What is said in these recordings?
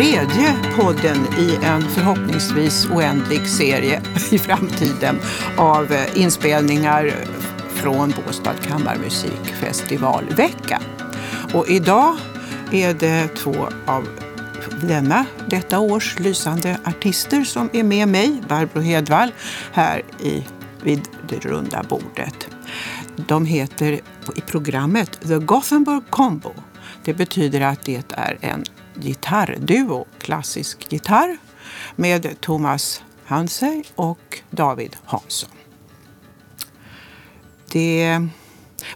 tredje podden i en förhoppningsvis oändlig serie i framtiden av eh, inspelningar från Båstad kammarmusikfestivalvecka. Och idag är det två av denna, detta års lysande artister som är med mig, Barbro Hedvall, här i, vid det runda bordet. De heter i programmet The Gothenburg Combo. Det betyder att det är en gitarrduo, klassisk gitarr, med Thomas Hansey och David Hansson. Det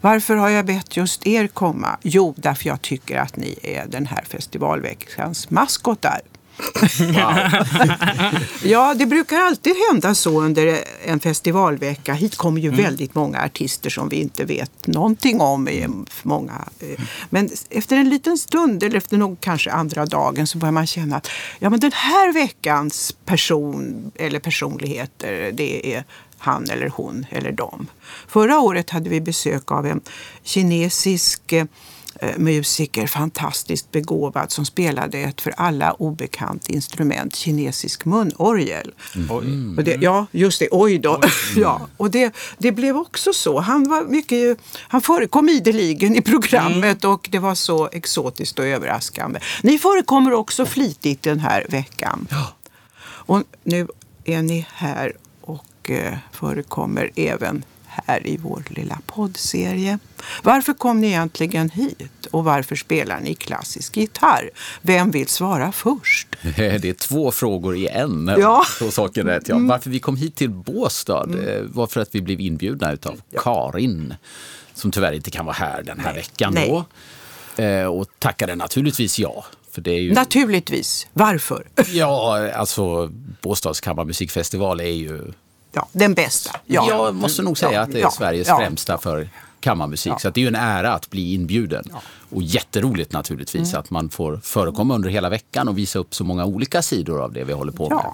varför har jag bett just er komma? Jo, därför jag tycker att ni är den här festivalveckans maskotar. Ja, det brukar alltid hända så under en festivalvecka. Hit kommer ju mm. väldigt många artister som vi inte vet någonting om. Många. Eh, men efter en liten stund, eller efter någon, kanske andra dagen, så börjar man känna att ja, men den här veckans person eller personligheter, det är han eller hon eller dem. Förra året hade vi besök av en kinesisk eh, musiker, fantastiskt begåvad, som spelade ett för alla obekant instrument, kinesisk munorgel. Mm. Och det, ja, just det, oj då. Oj. ja, och det, det blev också så. Han, var mycket, han förekom ideligen i programmet mm. och det var så exotiskt och överraskande. Ni förekommer också flitigt den här veckan. Ja. Och nu är ni här och eh, förekommer även här i vår lilla poddserie. Varför kom ni egentligen hit och varför spelar ni klassisk gitarr? Vem vill svara först? Det är två frågor i en, ja. så saken rätt. Ja. Mm. Varför vi kom hit till Båstad mm. Eh, var för att vi blev inbjudna av. Karin som tyvärr inte kan vara här den här Nej. veckan. Nej. Då. Eh, och tackade naturligtvis ja. Ju... Naturligtvis. Varför? Ja, alltså Båstads kammarmusikfestival är ju ja, den bästa. Ja. Jag måste nog säga att det är Sveriges främsta för kammarmusik. Så det är ju en ära att bli inbjuden. Och jätteroligt naturligtvis mm. att man får förekomma under hela veckan och visa upp så många olika sidor av det vi håller på med.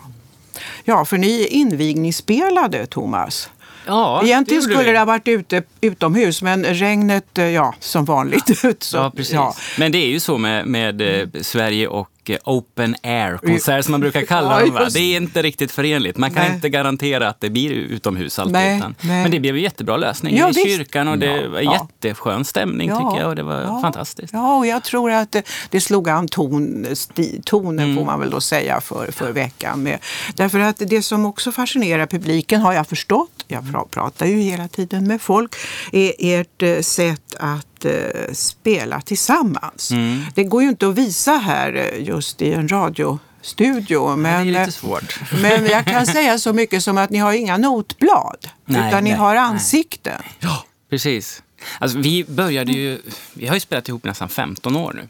Ja, för ni invigningsspelade, Thomas. Ja, Egentligen det skulle det ha varit ute, utomhus men regnet, eh, ja, som vanligt. så, ja, precis. Ja. Men det är ju så med, med mm. Sverige och open air-konsert som man brukar kalla dem. Det är inte riktigt förenligt. Man kan nej. inte garantera att det blir utomhus alltid. Nej, utan, nej. Men det blev en jättebra lösning ja, i visst. kyrkan och det var ja. jätteskön stämning ja. tycker jag och det var ja. fantastiskt. Ja, och jag tror att det, det slog an ton, sti, tonen mm. får man väl då säga för, för veckan. Med. Därför att det som också fascinerar publiken har jag förstått, jag pratar ju hela tiden med folk, är ert eh, sätt att eh, spela tillsammans. Mm. Det går ju inte att visa här eh, just i en radiostudio. Men, det är lite eh, svårt. men jag kan säga så mycket som att ni har inga notblad, nej, utan nej, ni har ansikten. Nej. Ja, precis. Alltså, vi började ju, vi har ju spelat ihop nästan 15 år nu.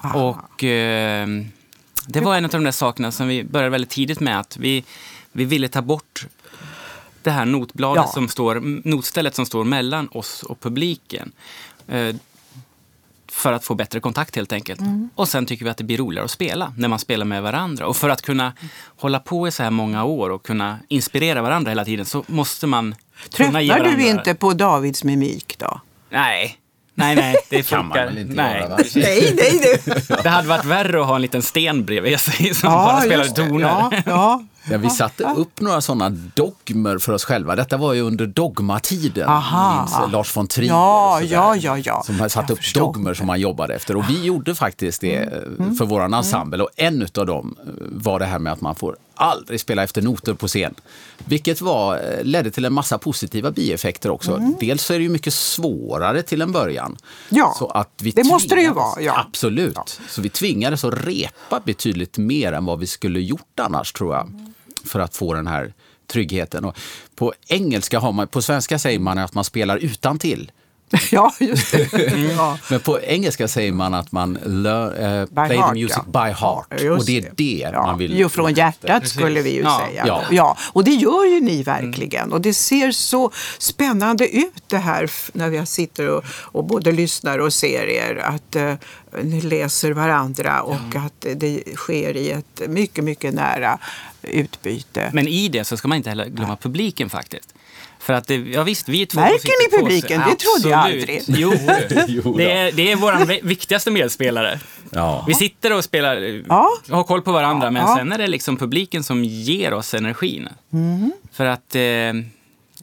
Aha. Och eh, det var en av de där sakerna som vi började väldigt tidigt med att vi, vi ville ta bort det här notbladet ja. som står, notstället som står mellan oss och publiken. Eh, för att få bättre kontakt helt enkelt. Mm. Och sen tycker vi att det blir roligare att spela när man spelar med varandra. Och för att kunna mm. hålla på i så här många år och kunna inspirera varandra hela tiden så måste man kunna ge varandra... du inte på Davids mimik då? Nej, Nej, nej, det kan man väl inte nej. göra? Va? Nej, nej, det. det hade varit värre att ha en liten sten bredvid sig som ja, bara spelade toner. Ja, ja, Ja, vi satte upp några sådana dogmer för oss själva. Detta var ju under dogmatiden. Aha. Lars von Trier ja, ja, ja, ja. som satte upp dogmer som man jobbade efter. Och vi gjorde faktiskt det mm. mm. för vår ensemble. Och en av dem eh, var det här med att man får aldrig spela efter noter på scen. Vilket var, eh, ledde till en massa positiva bieffekter också. Mm. Dels så är det ju mycket svårare till en början. Ja, så att vi det måste det ju vara. Ja. Absolut. Ja. Så vi tvingades att repa betydligt mer än vad vi skulle gjort annars tror jag. Mm för att få den här tryggheten. Och på engelska har man, på svenska säger man att man spelar utan till. ja, just det. Mm. Ja. Men på engelska säger man att man lör, uh, play heart, the music ja. by heart. Ja, och det är det ja. man vill. Jo, från hjärtat Precis. skulle vi ju säga. Ja. Ja. Och det gör ju ni verkligen. Mm. Och det ser så spännande ut det här när vi sitter och, och både lyssnar och ser er. Att, uh, ni läser varandra och att det sker i ett mycket, mycket nära utbyte. Men i det så ska man inte heller glömma publiken faktiskt. För att det, ja visst, vi är två Märker ni publiken? Det trodde jag aldrig. Jo, det är, det är vår viktigaste medspelare. Ja. Vi sitter och spelar, Ja. har koll på varandra, men Ja. sen är det liksom publiken som ger oss energin. Mm. För att eh,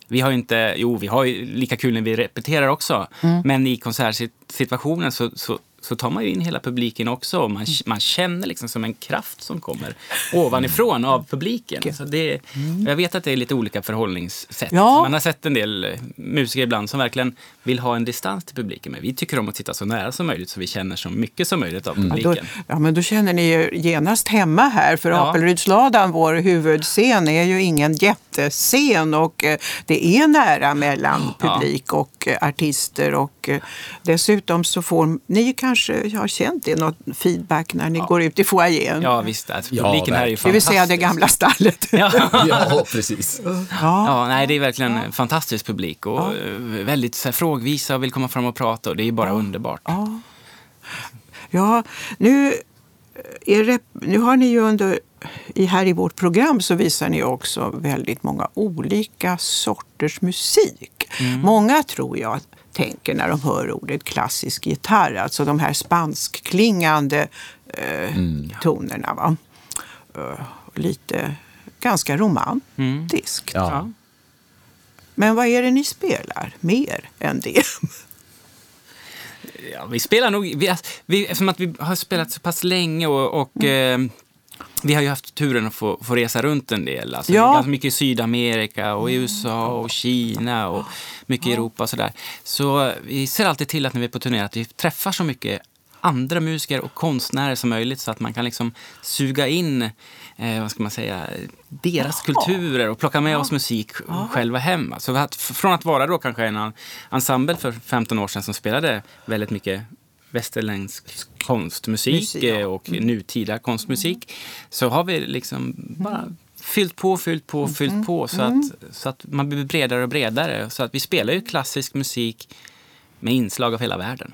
vi har ju inte, jo vi har ju lika kul när vi repeterar också, Mm. men i konsertsituationen så, så, så tar man ju in hela publiken också och man, man känner liksom som en kraft som kommer ovanifrån av publiken. Så det, Jag vet att det är lite olika förhållningssätt. Mm. Ja. Man har sett en del eh, musiker ibland som verkligen vill ha en distans till publiken, men vi tycker om att sitta så nära som möjligt så vi känner så mycket som möjligt av Ja, då, publiken. ja, men då känner ni er genast hemma här, för Ja. Apelrydsladan, vår huvudscen, är ju ingen jättescen och eh, det är nära mellan Ja. publik och eh, artister och dessutom så får ni kanske har känt det, något feedback när ni går ut i foajén. Ja, visst. Alltså, Ja, publiken här är ju verkligen. det vill säga det fantastisk. gamla stallet. Ja. ja, precis. Ja. Ja, nej, det är verkligen en fantastisk publik och eh, väldigt så här, frågvisa och vill komma fram och prata och det är ju bara underbart. Ja, ja nu, är det, nu har ni ju under, i, här i vårt program så visar ni också väldigt många olika sorters musik. Många tror jag tänker när de hör ordet klassisk gitarr, alltså de här spanskklingande eh, tonerna. Va? Eh, lite ganska romantiskt. Ja. Men vad är det ni spelar mer än det? Ja, vi spelar nog, vi, vi, eftersom att vi har spelat så pass länge och, och eh, vi har ju haft turen att få, få resa runt en del. Alltså, Ja. Ganska mycket i Sydamerika och i USA och Kina och mycket i Europa och sådär. Så vi ser alltid till att när vi är på turné att vi träffar så mycket andra musiker och konstnärer som möjligt så att man kan liksom suga in eh, vad ska man säga, deras kulturer och plocka med oss musik själva hem. Så att, från att vara då kanske en ensemble för 15 år sedan som spelade väldigt mycket västerländsk konstmusik Musik, ja. eh, och nutida konstmusik så har vi liksom bara fyllt på, fyllt på, fyllt på så att, så att man blir bredare och bredare. Så att vi spelar ju klassisk musik med inslag av hela världen.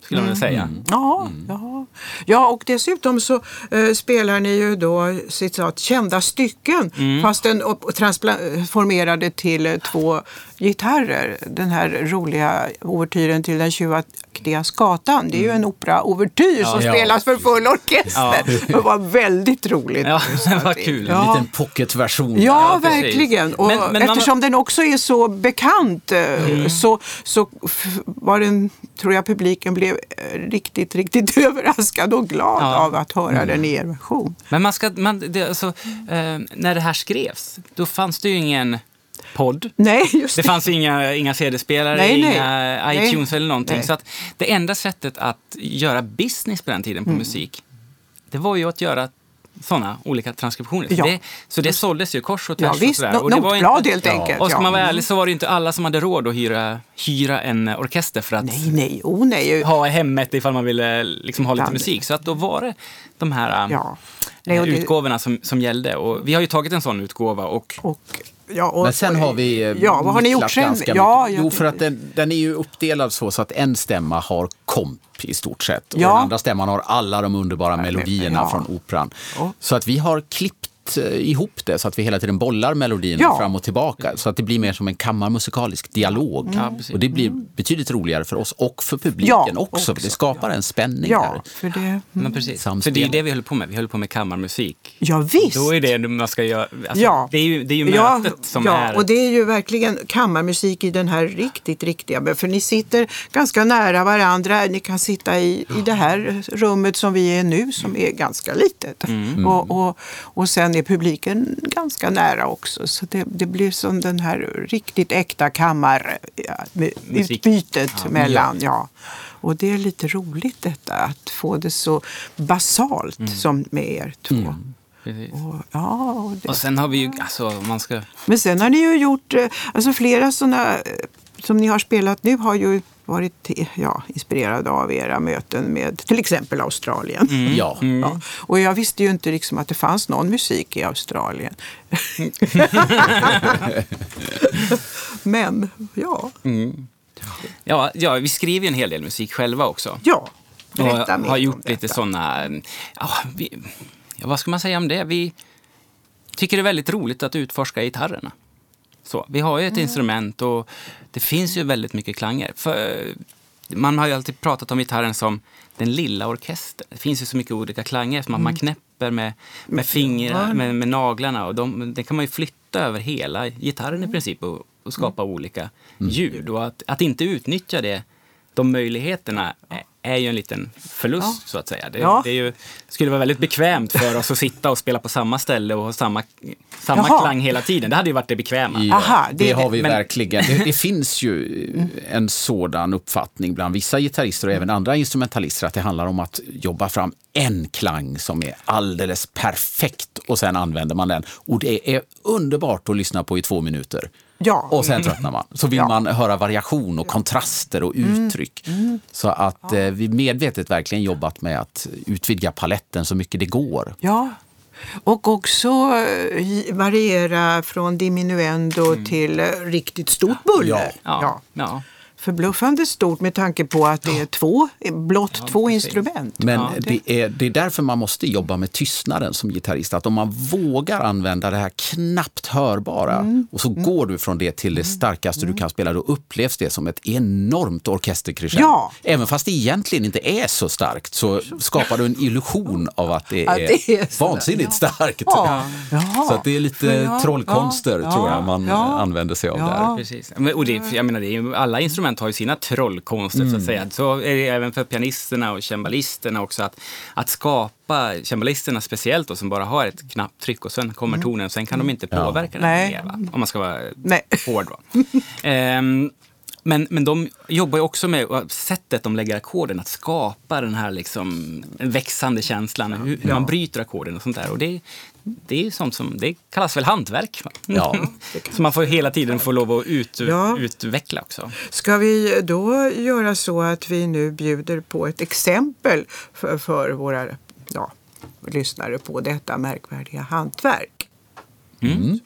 Skulle man vilja säga. Ja, ja. ja, och dessutom så eh, spelar ni ju då citat, kända stycken fast den transformerade till eh, två gitarrer. Den här roliga ouvertyren till den tjuvaktiga skatan. Det är ju en opera-ouvertyr som Ja. spelas för full orkester. Det var väldigt roligt. Ja, Så det var kul. En Ja. liten pocketversion. Ja, Ja, verkligen. Och Men- men man- eftersom den också är så bekant eh, så, så f- var den, tror jag publiken blev eh, riktigt, riktigt överraskad och glad Ja. av att höra den i er version. Men man ska, man, det, alltså, eh, när det här skrevs, då fanns det ju ingen podd. Nej, just Det det. fanns inga, inga CD-spelare, Nej, nej. inga Nej. iTunes eller någonting. Nej. Så att det enda sättet att göra business på den tiden Mm. på musik, det var ju att göra sådana olika transkriptioner. Ja. det, så det såldes ju kors och tvärs. Ja, och visst, sådär. no- Och det var inte- helt enkelt. Och ska ja. man vara ärlig så var det inte alla som hade råd att hyra, hyra en orkester för att Nej, nej, oh nej. ha i hemmet ifall man ville liksom ha lite musik. Så att då var det de här Ja. eh, Nej, och det- utgåvorna som, som gällde. Och vi har ju tagit en sån utgåva och Och, ja, och, Men sen har vi eh, Ja, vad har ni gjort sen? ganska Ja, mycket. Jo, för att den, den är ju uppdelad så, så att en stämma har komp i stort sett. Och Ja. den andra stämman har alla de underbara melodierna från operan. Så att vi har klippt eh, ihop det så att vi hela tiden bollar melodin Ja. fram och tillbaka. Så att det blir mer som en kammarmusikalisk dialog. Ja, precis. och det blir betydligt roligare för oss och för publiken Ja, också. också. Det skapar en spänning Ja, här. för det... Men precis. För det är ju det vi håller på med. Vi håller på med kammarmusik. Ja, visst. Då är det man ska göra. Alltså, Ja. det, är ju, det är ju Ja, mötet som ja, är... och det är ju verkligen kammarmusik i den här riktigt, riktiga. För ni sitter ganska nära varandra. Ni kan sitta i, i det här rummet som vi är nu, som är ganska litet. Mm. Och, och, och sen är publiken ganska nära också. Så det, det blir som den här riktigt äkta kammarutbytet mellan. Ja. Och det är lite roligt detta, att få det så basalt Mm. som med er två. Precis. Och, ja, och det, Och sen har vi ju, alltså man ska... men sen har ni ju gjort, eh, alltså flera sådana eh, som ni har spelat nu har ju varit ja, inspirerade av era möten med till exempel Australien. Ja. Ja. Och jag visste ju inte liksom att det fanns någon musik i Australien. Men ja, Ja, ja, vi skriver ju en hel del musik själva också. ja. Berätta och mer har gjort lite sådana... Ja, vi, ja, vad ska man säga om det? Vi tycker det är väldigt roligt att utforska gitarrerna. Så, vi har ju Mm. ett instrument och det finns ju väldigt mycket klanger. För, man har ju alltid pratat om gitarren som den lilla orkestern. Det finns ju så mycket olika klanger som att Mm. man knäpper med, med fingrar, med, med naglarna. Och de, det kan man ju flytta över hela gitarren i princip och, och skapa olika ljud. Och att, att inte utnyttja det, de möjligheterna är, är ju en liten förlust så att säga. Det, Ja. det är ju, skulle vara väldigt bekvämt för oss att sitta och spela på samma ställe och ha samma, samma Jaha. klang hela tiden. Det hade ju varit det bekväma. Ja, Aha, det, det- har vi men- verkligen. Det, det finns ju en sådan uppfattning bland vissa gitarrister och även andra instrumentalister att det handlar om att jobba fram en klang som är alldeles perfekt och sen använder man den. Och det är underbart att lyssna på i två minuter. Ja. Och sen tröttnar man. Så vill Ja. man höra variation och kontraster och uttryck. Så att eh, vi medvetet verkligen jobbat med att utvidga paletten så mycket det går. Ja. Och också eh, variera från diminuendo till eh, riktigt stort buller. Ja. Ja. Förbluffande stort med tanke på att det är två, blott två precis. instrument. Men Ja. det, är, det är därför man måste jobba med tystnaden som gitarrist. Att om man vågar använda det här knappt hörbara Mm. och så går du från det till det starkaste du kan spela, då upplevs det som ett enormt orkestercrescendo. Ja. Även fast det egentligen inte är så starkt så skapar du en illusion av att det Ja, är, det är vansinnigt starkt. Ja. Så att det är lite Ja, trollkonster ja, tror ja, jag man ja. använder sig av Ja. där. Precis. Men, och det, jag menar, det är, ju- alla instrument har ju sina trollkonster Mm. så att säga. Så är det även för pianisterna och cembalisterna också. Att, att skapa, cembalisterna speciellt då, som bara har ett knapptryck och sen kommer tonen. Sen kan de inte Ja. påverka den Nej. mer, va? om man ska vara Nej. hård. Va? Ehm, men, men de jobbar ju också med sättet de lägger ackorden, att skapa den här liksom, växande känslan, hur, hur man bryter ackorden och sånt där. Och det, det är sånt som, det kallas väl hantverk. Va? Ja. Så man får hela tiden få lov att ut, Ja. utveckla också. Ska vi då göra så att vi nu bjuder på ett exempel för, för våra ja, lyssnare på detta märkvärdiga hantverk? Thank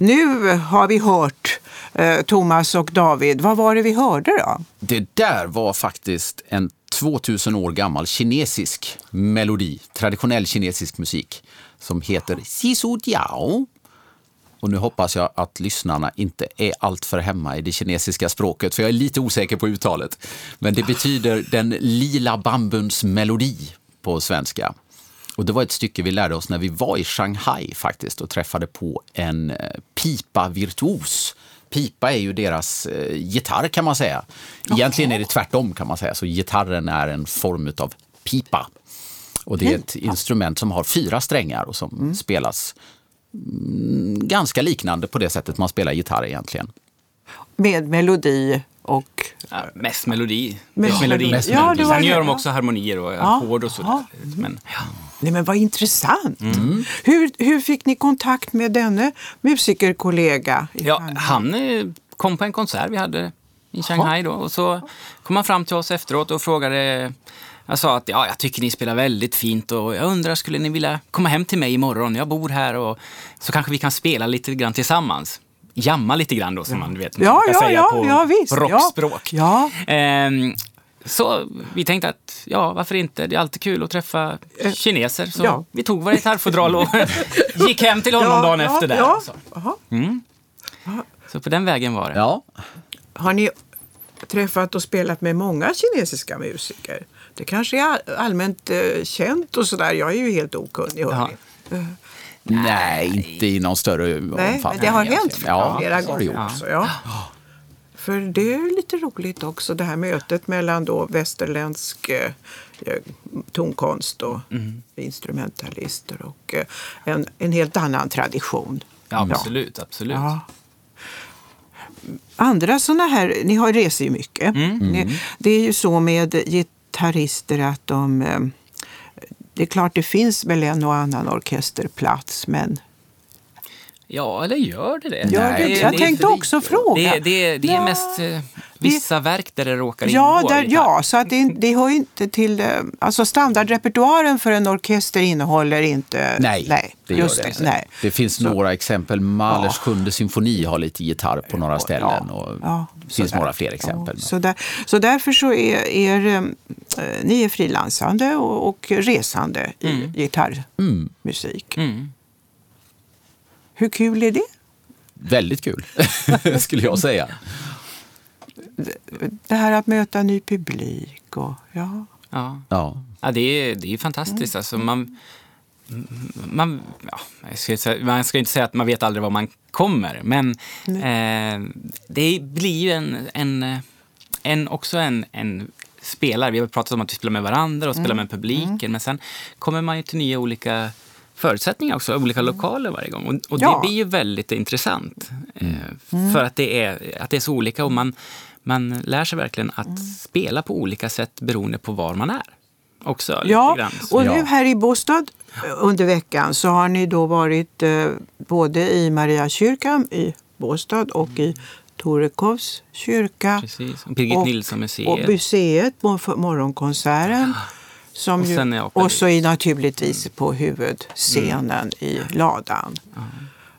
nu har vi hört eh, Thomas och David. Vad var det vi hörde då? Det där var faktiskt en 2000 år gammal kinesisk melodi, traditionell kinesisk musik, som heter Sisu Diao. Och nu hoppas jag att lyssnarna inte är alltför hemma i det kinesiska språket, för jag är lite osäker på uttalet. Men det betyder den lila bambuns melodi på svenska. Och det var ett stycke vi lärde oss när vi var i Shanghai faktiskt och träffade på en eh, pipa-virtuos. Pipa är ju deras eh, gitarr kan man säga. Egentligen är det tvärtom kan man säga, så gitarren är en form av pipa. Och det är ett instrument som har fyra strängar och som spelas mm, ganska liknande på det sättet man spelar gitarr egentligen. Med melodi och... Ja, mest melodi. Mest melodi. melodi. Ja, det var Sen gör de också harmonier och Ja, ackord och sådär. ja. Men, ja. Nej, men vad intressant! Hur, hur fick ni kontakt med denne musikerkollega? Ja, han eh, kom på en konsert vi hade i Shanghai då och så kom han fram till oss efteråt och frågade jag sa att ja, jag tycker ni spelar väldigt fint och jag undrar, skulle ni vilja komma hem till mig imorgon? Jag bor här och så kanske vi kan spela lite grann tillsammans. Jamma lite grann då, som man vet man Ja, brukar ja, säga ja, på ja, rockspråk. Ja, Ehm, så vi tänkte att, ja, varför inte? Det är alltid kul att träffa kineser. Så ja. vi tog våra gitarrfodral och gick hem till honom ja, dagen ja, efter där. Ja. alltså. Jaha. Så på den vägen var det. Ja, Har ni träffat och spelat med många kinesiska musiker? Det kanske är all- allmänt eh, känt och sådär. Jag är ju helt okunnig. hörni. nej, inte i någon större Nej, men omfattning. det har hänt Ja, flera det har det gånger gjort. också. Ja. För det är lite roligt också det här mötet mellan då västerländsk eh, eh, tonkonst och Mm. instrumentalister och eh, en, en helt annan tradition. Ja, absolut, absolut. Ja. Andra sådana här, ni har reser ju mycket. Mm. Ni, det är ju så med gitarrister att de... eh, Det är klart det finns väl en och annan orkesterplats men Ja, eller gör det det? Gör det det? Jag tänkte också fråga. Det, det, det är Ja, mest eh, vissa verk där det råkar Ja, ingå där, ja så att det, det hör ju inte till... eh, Alltså standardrepertoaren för en orkester innehåller inte... Nej, det gör det inte. Nej. Det finns några exempel. Mahlers sjunde symfoni har lite gitarr på några ställen. Ja, och ja, det finns sådär. några fler exempel. Ja, så, där, så därför så är, är eh, ni är frilansande och, och resande i gitarrmusik. Mm. Hur kul är det? Väldigt kul, skulle jag säga. Det här att möta ny publik och ja. Ja. Ja. Ja, det är, det är fantastiskt. Alltså, man, man, ja, jag ska, säga- man ska inte säga att man vet aldrig var man kommer, men eh, det blir ju en, en, en, också en, en spelare. Vi har pratat om att vi spelar med varandra och spelar med publiken, men sen kommer man ju till nya olika förutsättningar också, olika lokaler varje gång. Och, och Ja. det blir ju väldigt intressant. Eh, för att det, är, att det är så olika och man, man lär sig verkligen att spela på olika sätt beroende på var man är. Också Ja, grann. Och nu Ja. här i Båstad eh, under veckan så har ni då varit eh, både i Mariakyrkan i Båstad och i Torekovs kyrka. Precis. Och Birgit Nilsson-museet. Och museet morgonkonserten. Som Och ju, sen är Apelid. och så i, naturligtvis på huvudscenen i ladan.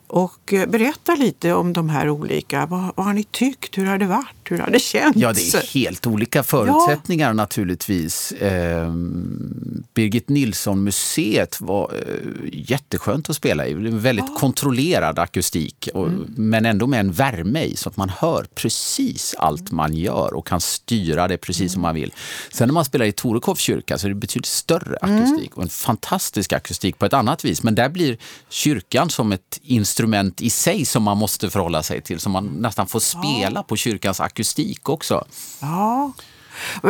Och eh, berätta lite om de här olika. Vad, vad har ni tyckt? Hur har det varit? Hur har det känts? Ja, det är helt olika förutsättningar naturligtvis. Ehm, Birgit Nilsson-museet var eh, jätteskönt att spela i. Väldigt kontrollerad akustik, och, men ändå med en värme i så att man hör precis allt man gör och kan styra det precis som man vill. Sen när man spelar i Torekovs kyrka så är det betydligt större akustik och en fantastisk akustik på ett annat vis. Men där blir kyrkan som ett instrument i sig som man måste förhålla sig till, som man nästan får spela på kyrkans akustik också. Ja.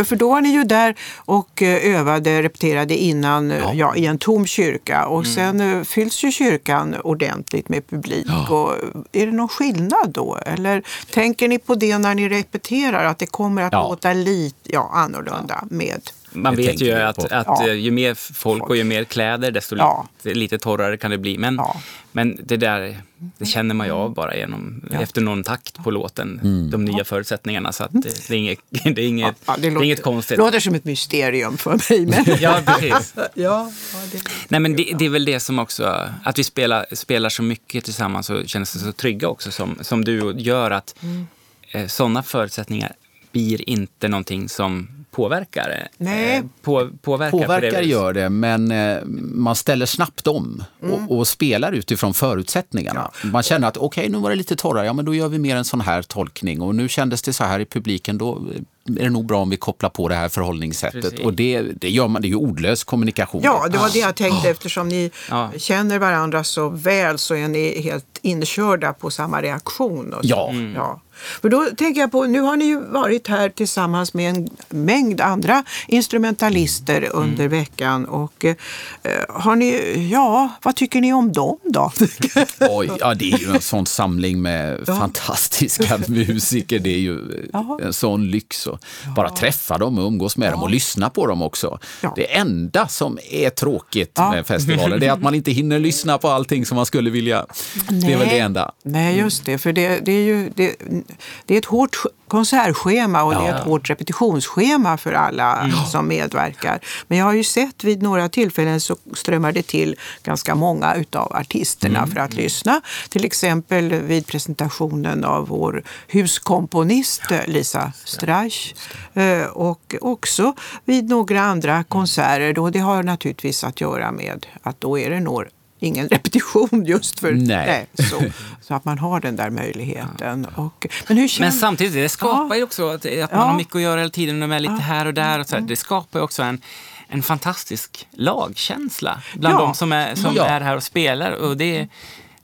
För då var ni ju där och eh, övade, repeterade innan ja. Ja, i en tom kyrka. Och sen eh, fylls ju kyrkan ordentligt med publik. Och är det någon skillnad då? Eller tänker ni på det när ni repeterar? Att det kommer att Ja. låta lite ja, annorlunda med Man Det vet ju att, att Ja. eh, ju mer folk och ju mer kläder, desto Ja. lite, lite torrare kan det bli. Men, Ja. men det där det känner man ju av bara genom, efter någon takt på låten, de nya förutsättningarna. Så att det, det är inget, det är inget, det är inget konstigt. låter som ett mysterium för mig. Men... Ja, precis. ja, ja, det... Nej, men det, det är väl det som också, att vi spelar, spelar så mycket tillsammans och känner sig så trygga också som, som du gör att Mm. eh, sådana förutsättningar blir inte någonting som påverkar. Nej. Eh, på, påverkar, på det Påverkar viset. gör det, men eh, man ställer snabbt om Mm. och, och spelar utifrån förutsättningarna. Man känner att okej, nu var det lite torrare, ja men då gör vi mer en sån här tolkning och nu kändes det så här i publiken, då är det nog bra om vi kopplar på det här förhållningssättet. Precis. Och det, det gör man, det är ju ordlös kommunikation. Ja, det var det jag tänkte. Eftersom ni Ja. känner varandra så väl så är ni helt inkörda på samma reaktion. Och så. Ja. ja. För då tänker jag på, nu har ni ju varit här tillsammans med en mängd andra instrumentalister under veckan. Och eh, har ni, ja, vad tycker ni om dem då? Oj, ja, det är ju en sån samling med fantastiska musiker. Det är ju Ja. en sån lyx att bara träffa dem och umgås med dem och lyssna på dem också. Ja. Det enda som är tråkigt Ja. med festivalen det är att man inte hinner lyssna på allting som man skulle vilja. Det är väl det enda. Nej, just det. För det, det är ju det, det är ett hårt konsertschema och det är ett hårt repetitionsschema för alla som medverkar. Men jag har ju sett vid några tillfällen så strömmar det till ganska många utav artisterna för att lyssna. Till exempel vid presentationen av vår huskomponist Lisa Strach. Eh, Och också vid några andra konserter. Då det har naturligtvis att göra med att då är det nog ingen repetition just för Nej. så, så att man har den där möjligheten. Och, men hur Men känns samtidigt, det skapar Ja. ju också att, att man Ja. har mycket att göra hela tiden och de är lite här och där. Och så här. Det skapar ju också en, en fantastisk lagkänsla bland Ja. de som, är, som Ja. är här och spelar. Och det,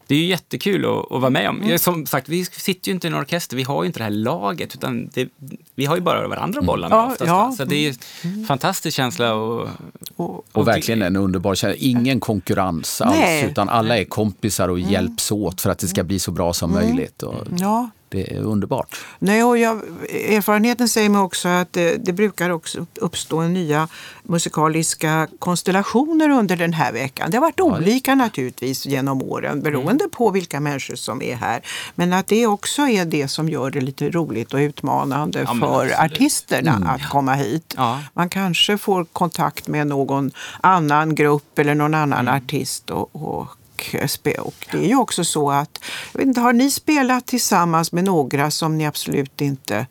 det är ju jättekul att, att vara med om. Som sagt, vi sitter ju inte i en orkester, vi har ju inte det här laget, utan det, vi har ju bara varandra att bolla med Ja, oftast. ja. va? Så det är ju en fantastisk känsla. Och, och, Och verkligen en underbar känsla. Ingen konkurrens alls, Nej. utan alla är kompisar och hjälps åt för att det ska bli så bra som möjligt. Och ja, det är underbart. Nej, och jag, erfarenheten säger mig också att det, det brukar också uppstå nya musikaliska konstellationer under den här veckan. Det har varit olika naturligtvis genom åren beroende på vilka människor som är här. Men att det också är det som gör det lite roligt och utmanande Ja, för absolut. artisterna att komma hit. Ja. Man kanske får kontakt med någon annan grupp eller någon annan artist och, och spe- och det är ju också så att, jag vet inte, har ni spelat tillsammans med några som ni absolut inte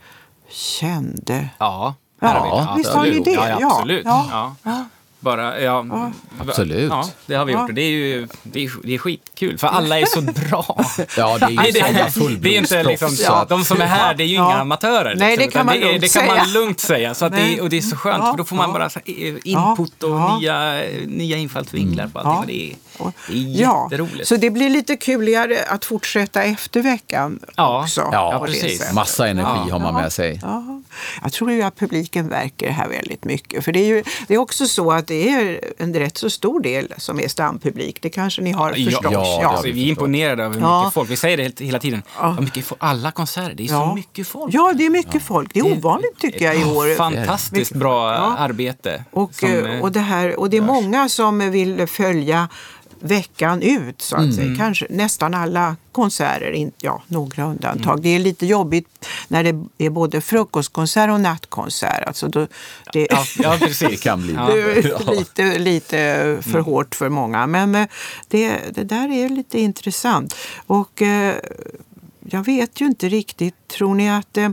kände? ja, Ja, visst har ni det? Ja, absolut. ja. Bara, ja, Absolut. Ja, det har vi gjort. Och det är ju det är, det är skitkul, för alla är så bra. Ja, det är ju Nej, det, sådana det är inte fullblodsproffs. liksom, så ja, de som är här, det är ju Ja. inga amatörer. Nej, det liksom, kan man det, lugnt det kan säga. man lugnt säga. Så att det, och det är så skönt, Ja, för då får man bara så här, eh, input och Ja. nya, nya infallsvinklar på allting. Det, är, det är Ja, jätteroligt. så det blir lite kuligare att fortsätta efter veckan Ja. också. Ja, precis. Massa energi Ja. har man med sig. Ja, jag tror ju att publiken det här väldigt mycket. För det är ju det är också så att det är en rätt så stor del som är stampublik. Det kanske ni har Ja, förstått. ja, det har Alltså, vi är imponerade över hur Ja. mycket folk, vi säger det hela tiden, Ja. Hur mycket folk, alla konserter, det är Ja. så mycket folk. Ja, det är mycket folk. Det är ovanligt tycker jag i år. Fantastiskt bra Ja. arbete. Och, som, eh, eh, och, det här, och det är många som vill följa veckan ut, så att Mm. säga. Kanske nästan alla konserter, in, ja, några undantag. Det är lite jobbigt när det är både frukostkonsert och nattkonsert. Alltså då, det, Ja, ja, precis. Det kan bli. Ja. lite, lite för hårt för många. Men eh, det, det där är lite intressant. Och eh, jag vet ju inte riktigt, tror ni att eh,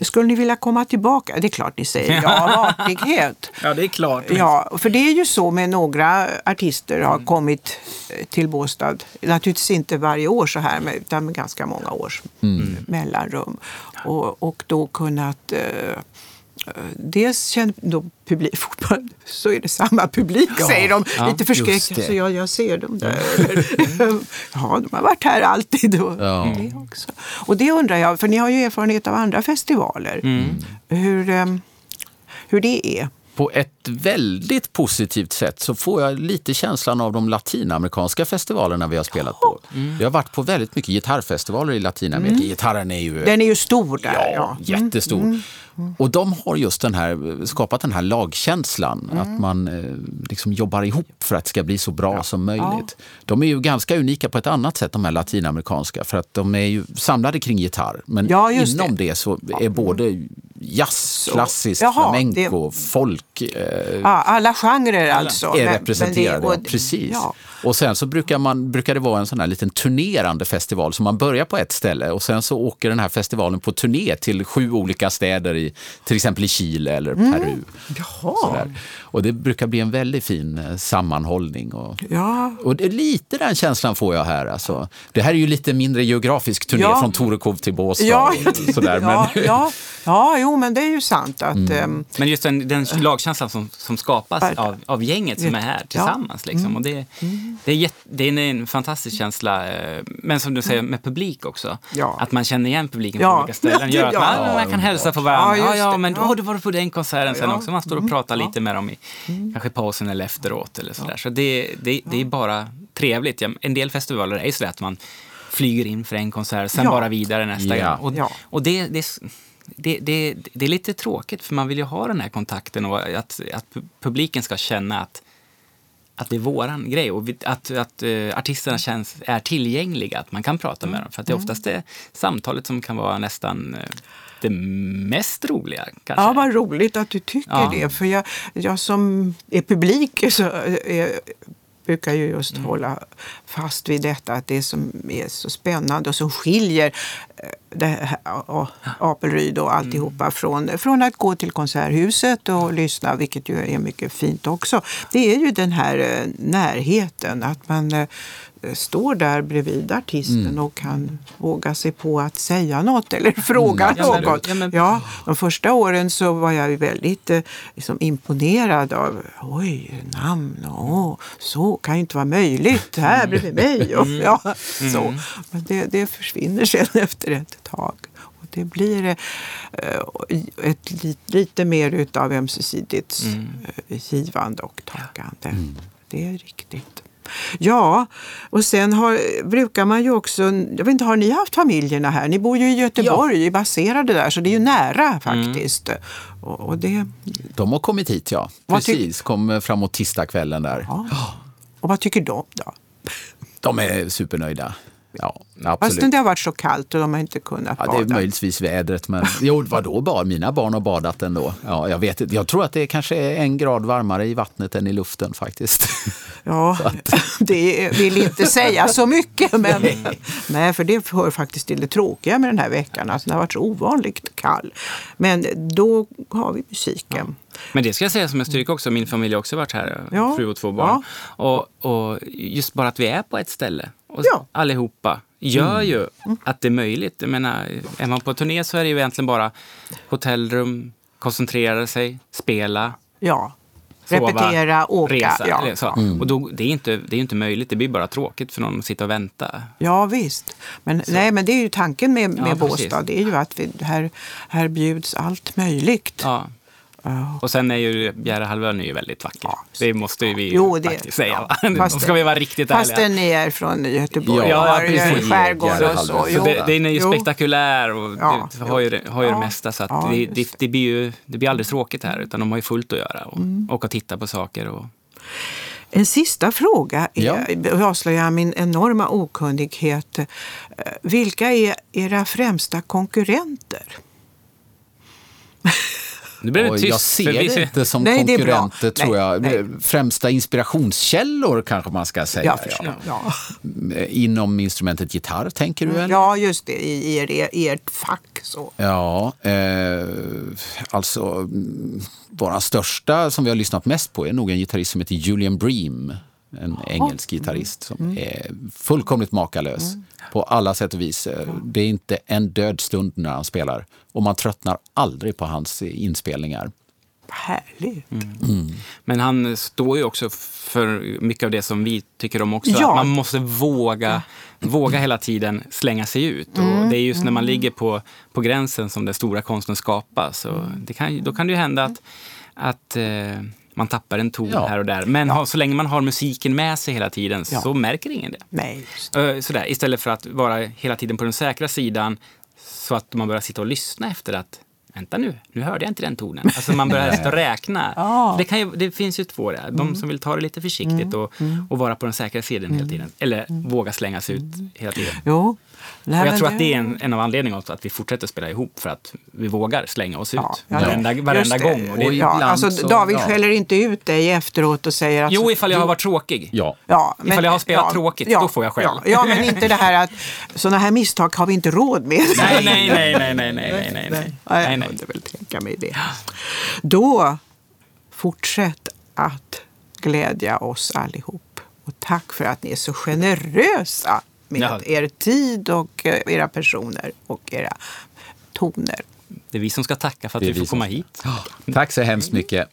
skulle ni vilja komma tillbaka? Det är klart ni säger ja av artighet. Ja, det är klart. Ja, för det är ju så med några artister har kommit eh, till Båstad. Naturligtvis inte varje år så här, utan med ganska många års mellanrum. Och, och då kunnat eh, Dels känner då publik, fortfarande så är det samma publik säger de. ja, Lite det. Så jag, jag ser dem där. ja, de har varit här alltid. Och, Ja. det också. och det undrar jag, för ni har ju erfarenhet av andra festivaler. Hur, eh, hur det är. På ett väldigt positivt sätt så får jag lite känslan av de latinamerikanska festivalerna vi har spelat på. Jag har varit på väldigt mycket gitarrfestivaler i Latinamerika. Gitarren är ju... Den är ju stor där. Ja, Ja, Mm. Och de har just den här, skapat den här lagkänslan, att man eh, liksom jobbar ihop för att det ska bli så bra som möjligt. De är ju ganska unika på ett annat sätt, de här latinamerikanska, för att de är ju samlade kring gitarr. Men Ja, inom det. det. så är både jazz, klassisk, Jaha, flamenco, folk, eh, Ja, alla genrer alltså. är Men- men representerade. det- och- ja, precis. Ja. Och sen så brukar, man, brukar det vara en sån här liten turnerande festival. Så man börjar på ett ställe och sen så åker den här festivalen på turné till sju olika städer, i, till exempel i Chile eller Mm. Peru. Jaha. Sådär. Och det brukar bli en väldigt fin eh, sammanhållning. Och, Ja. och det, lite den känslan får jag här. Alltså. Det här är ju lite mindre geografisk turné Ja. från Torekov till Båstad. Ja, och sådär. Men, ja, ja, ja, jo men det är ju sant att Mm. ehm, Men just den, den lagkänslan som, som skapas av, av gänget som är här tillsammans. Liksom. Och det, det, är jätte, det är en fantastisk känsla. eh, Men som du säger, med publik också. Ja. Att man känner igen publiken Ja. på olika ställen. Gör att man, Ja. man kan hälsa på varandra. Ja, Ja, ja, men Ja. åh, du var på den konserten sen Ja. också. Man står och pratar lite med dem i kanske pausen eller efteråt. Eller sådär. Så det, det, det är bara trevligt. Ja, En del festivaler är ju så att man flyger in för en konsert, sen Ja. bara vidare nästa Ja. gång. Och, Ja. och det, det, det, det, det är lite tråkigt för man vill ju ha den här kontakten och att, att publiken ska känna att, att det är våran grej och att, att uh, artisterna känns, är tillgängliga, att man kan prata med dem. För att det är oftast det samtalet som kan vara nästan eh, det mest roliga. Kanske. Ja, vad roligt att du tycker Ja. det. För jag, jag som är publik så är, brukar ju just Mm. hålla fast vid detta att det som är så spännande och som skiljer eh, det här, Apelryd och alltihopa Mm. från, från att gå till Konserthuset och lyssna, vilket ju är mycket fint också. Det är ju den här eh, närheten, att man eh, står där bredvid artisten Mm. och kan våga sig på att säga något eller fråga Ja, men- något. ja, men- Ja, de första åren så var jag väldigt eh, liksom imponerad av oj, namn och så kan ju inte vara möjligt här bredvid mig. Och, ja, så. Men det, det försvinner sen efter ett tag. Och det blir eh, ett, li- lite mer utav ömsesidigt eh, givande och tagande. Det är riktigt. Ja, och sen har, brukar man ju också, jag vet inte, har ni haft familjerna här? Ni bor ju i Göteborg, är baserade där, så det är ju nära faktiskt. Och, och det, de har kommit hit, ja. Vad Precis, kom framåt tisdagskvällen där. ja. Och vad tycker de då? De är supernöjda. Ja, Fastän absolut. det har varit så kallt och de har inte kunnat Ja, det är bada. möjligtvis vädret, men jo, vadå bad? Mina barn har badat ändå. Ja, jag, vet, jag tror att det kanske är en grad varmare i vattnet än i luften faktiskt. Ja, det vill inte säga så mycket. Men, nej, för det hör faktiskt till det tråkiga med den här veckan. Att den har varit så ovanligt kall. Men då har vi musiken. Men det ska jag säga som en styrka också. Min familj har också varit här, Ja. fru och två barn. Och, och just bara att vi är på ett ställe och Ja. allihopa gör ju att det är möjligt. Jag menar, är man på turné så är det ju egentligen bara hotellrum, koncentrera sig, spela, Ja. sova, Repetera, åka. resa. ja. eller så. Och då, det, är inte, det är inte möjligt, det blir bara tråkigt för någon att sitta och vänta. Ja visst. Men, nej, men det är ju tanken med, med Ja, Båstad. Det är ju att vi, här, här bjuds allt möjligt. Ja. Ja. Och sen är ju Bjärehalvön är ju väldigt vacker. Ja. det måste ju vi Jo, det- faktiskt säga. ja. Fast ska vi vara riktigt ärliga. Fastän ni är från Göteborg Ja, och precis. skärgård och så. Så det, den är ju Jo. spektakulär och det har ju, har ju det mesta. Så att det, det, det, blir ju, det blir aldrig tråkigt här, utan de har ju fullt att göra. Och Mm. åka och titta på saker. Och, En sista fråga. Ja. Avslöjar min enorma okunnighet. Vilka är era främsta konkurrenter? Nu blev det tyst. jag ser det inte som Nej, det är bra. konkurrenter, tror Nej, jag. nej. Främsta inspirationskällor kanske man ska säga. Jag förstår. Ja. Inom instrumentet gitarr, tänker du? Eller? ja, just det. I er, er, ert fack. Så. Ja, eh, alltså våra största som vi har lyssnat mest på är nog en gitarrist som heter Julian Bream. En engelsk gitarrist som är fullkomligt makalös på alla sätt och vis. Eh, Det är inte en död stund när han spelar och man tröttnar aldrig på hans inspelningar. Härligt. Men han står ju också för mycket av det som vi tycker om också. Ja. Att man måste våga, våga hela tiden slänga sig ut. Mm. Och det är just när man ligger på, på gränsen som den stora konsten skapas. Och det kan, då kan det ju hända att, att, eh, man tappar en ton Ja. här och där. Men ha, så länge man har musiken med sig hela tiden Ja. så märker ingen det. Nej, det. Eh, Sådär, istället för att vara hela tiden på den säkra sidan så att man börjar sitta och lyssna efter att Vänta nu, nu hörde jag inte den tonen. Alltså man börjar och räkna. Ja. Mm. Det, kan ju, det finns ju två där. De som vill ta det lite försiktigt och, och vara på den säkra sidan hela tiden. Eller våga slänga sig ut hela tiden. Jo. Nej, och jag tror det... att det är en, en av anledningarna till att vi fortsätter spela ihop, för att vi vågar slänga oss ja, ut ja, varenda, varenda gång. Och det, ja, alltså, så, David ja. skäller inte ut dig efteråt och säger att... Jo, ifall jag har varit tråkig. Ja. Ja, men, ifall jag har spelat ja, tråkigt, då får jag skäll. Ja, men inte det här att sådana här misstag har vi inte råd med. nej, nej, nej, nej, nej, nej, nej, nej. nej, nej. Jag väl tänka mig det. Då, fortsätt att glädja oss allihop. Och tack för att ni är så generösa med Ja. er tid och eh, era personer och era toner. Det är vi som ska tacka för att vi får komma hit. Tack så hemskt mycket.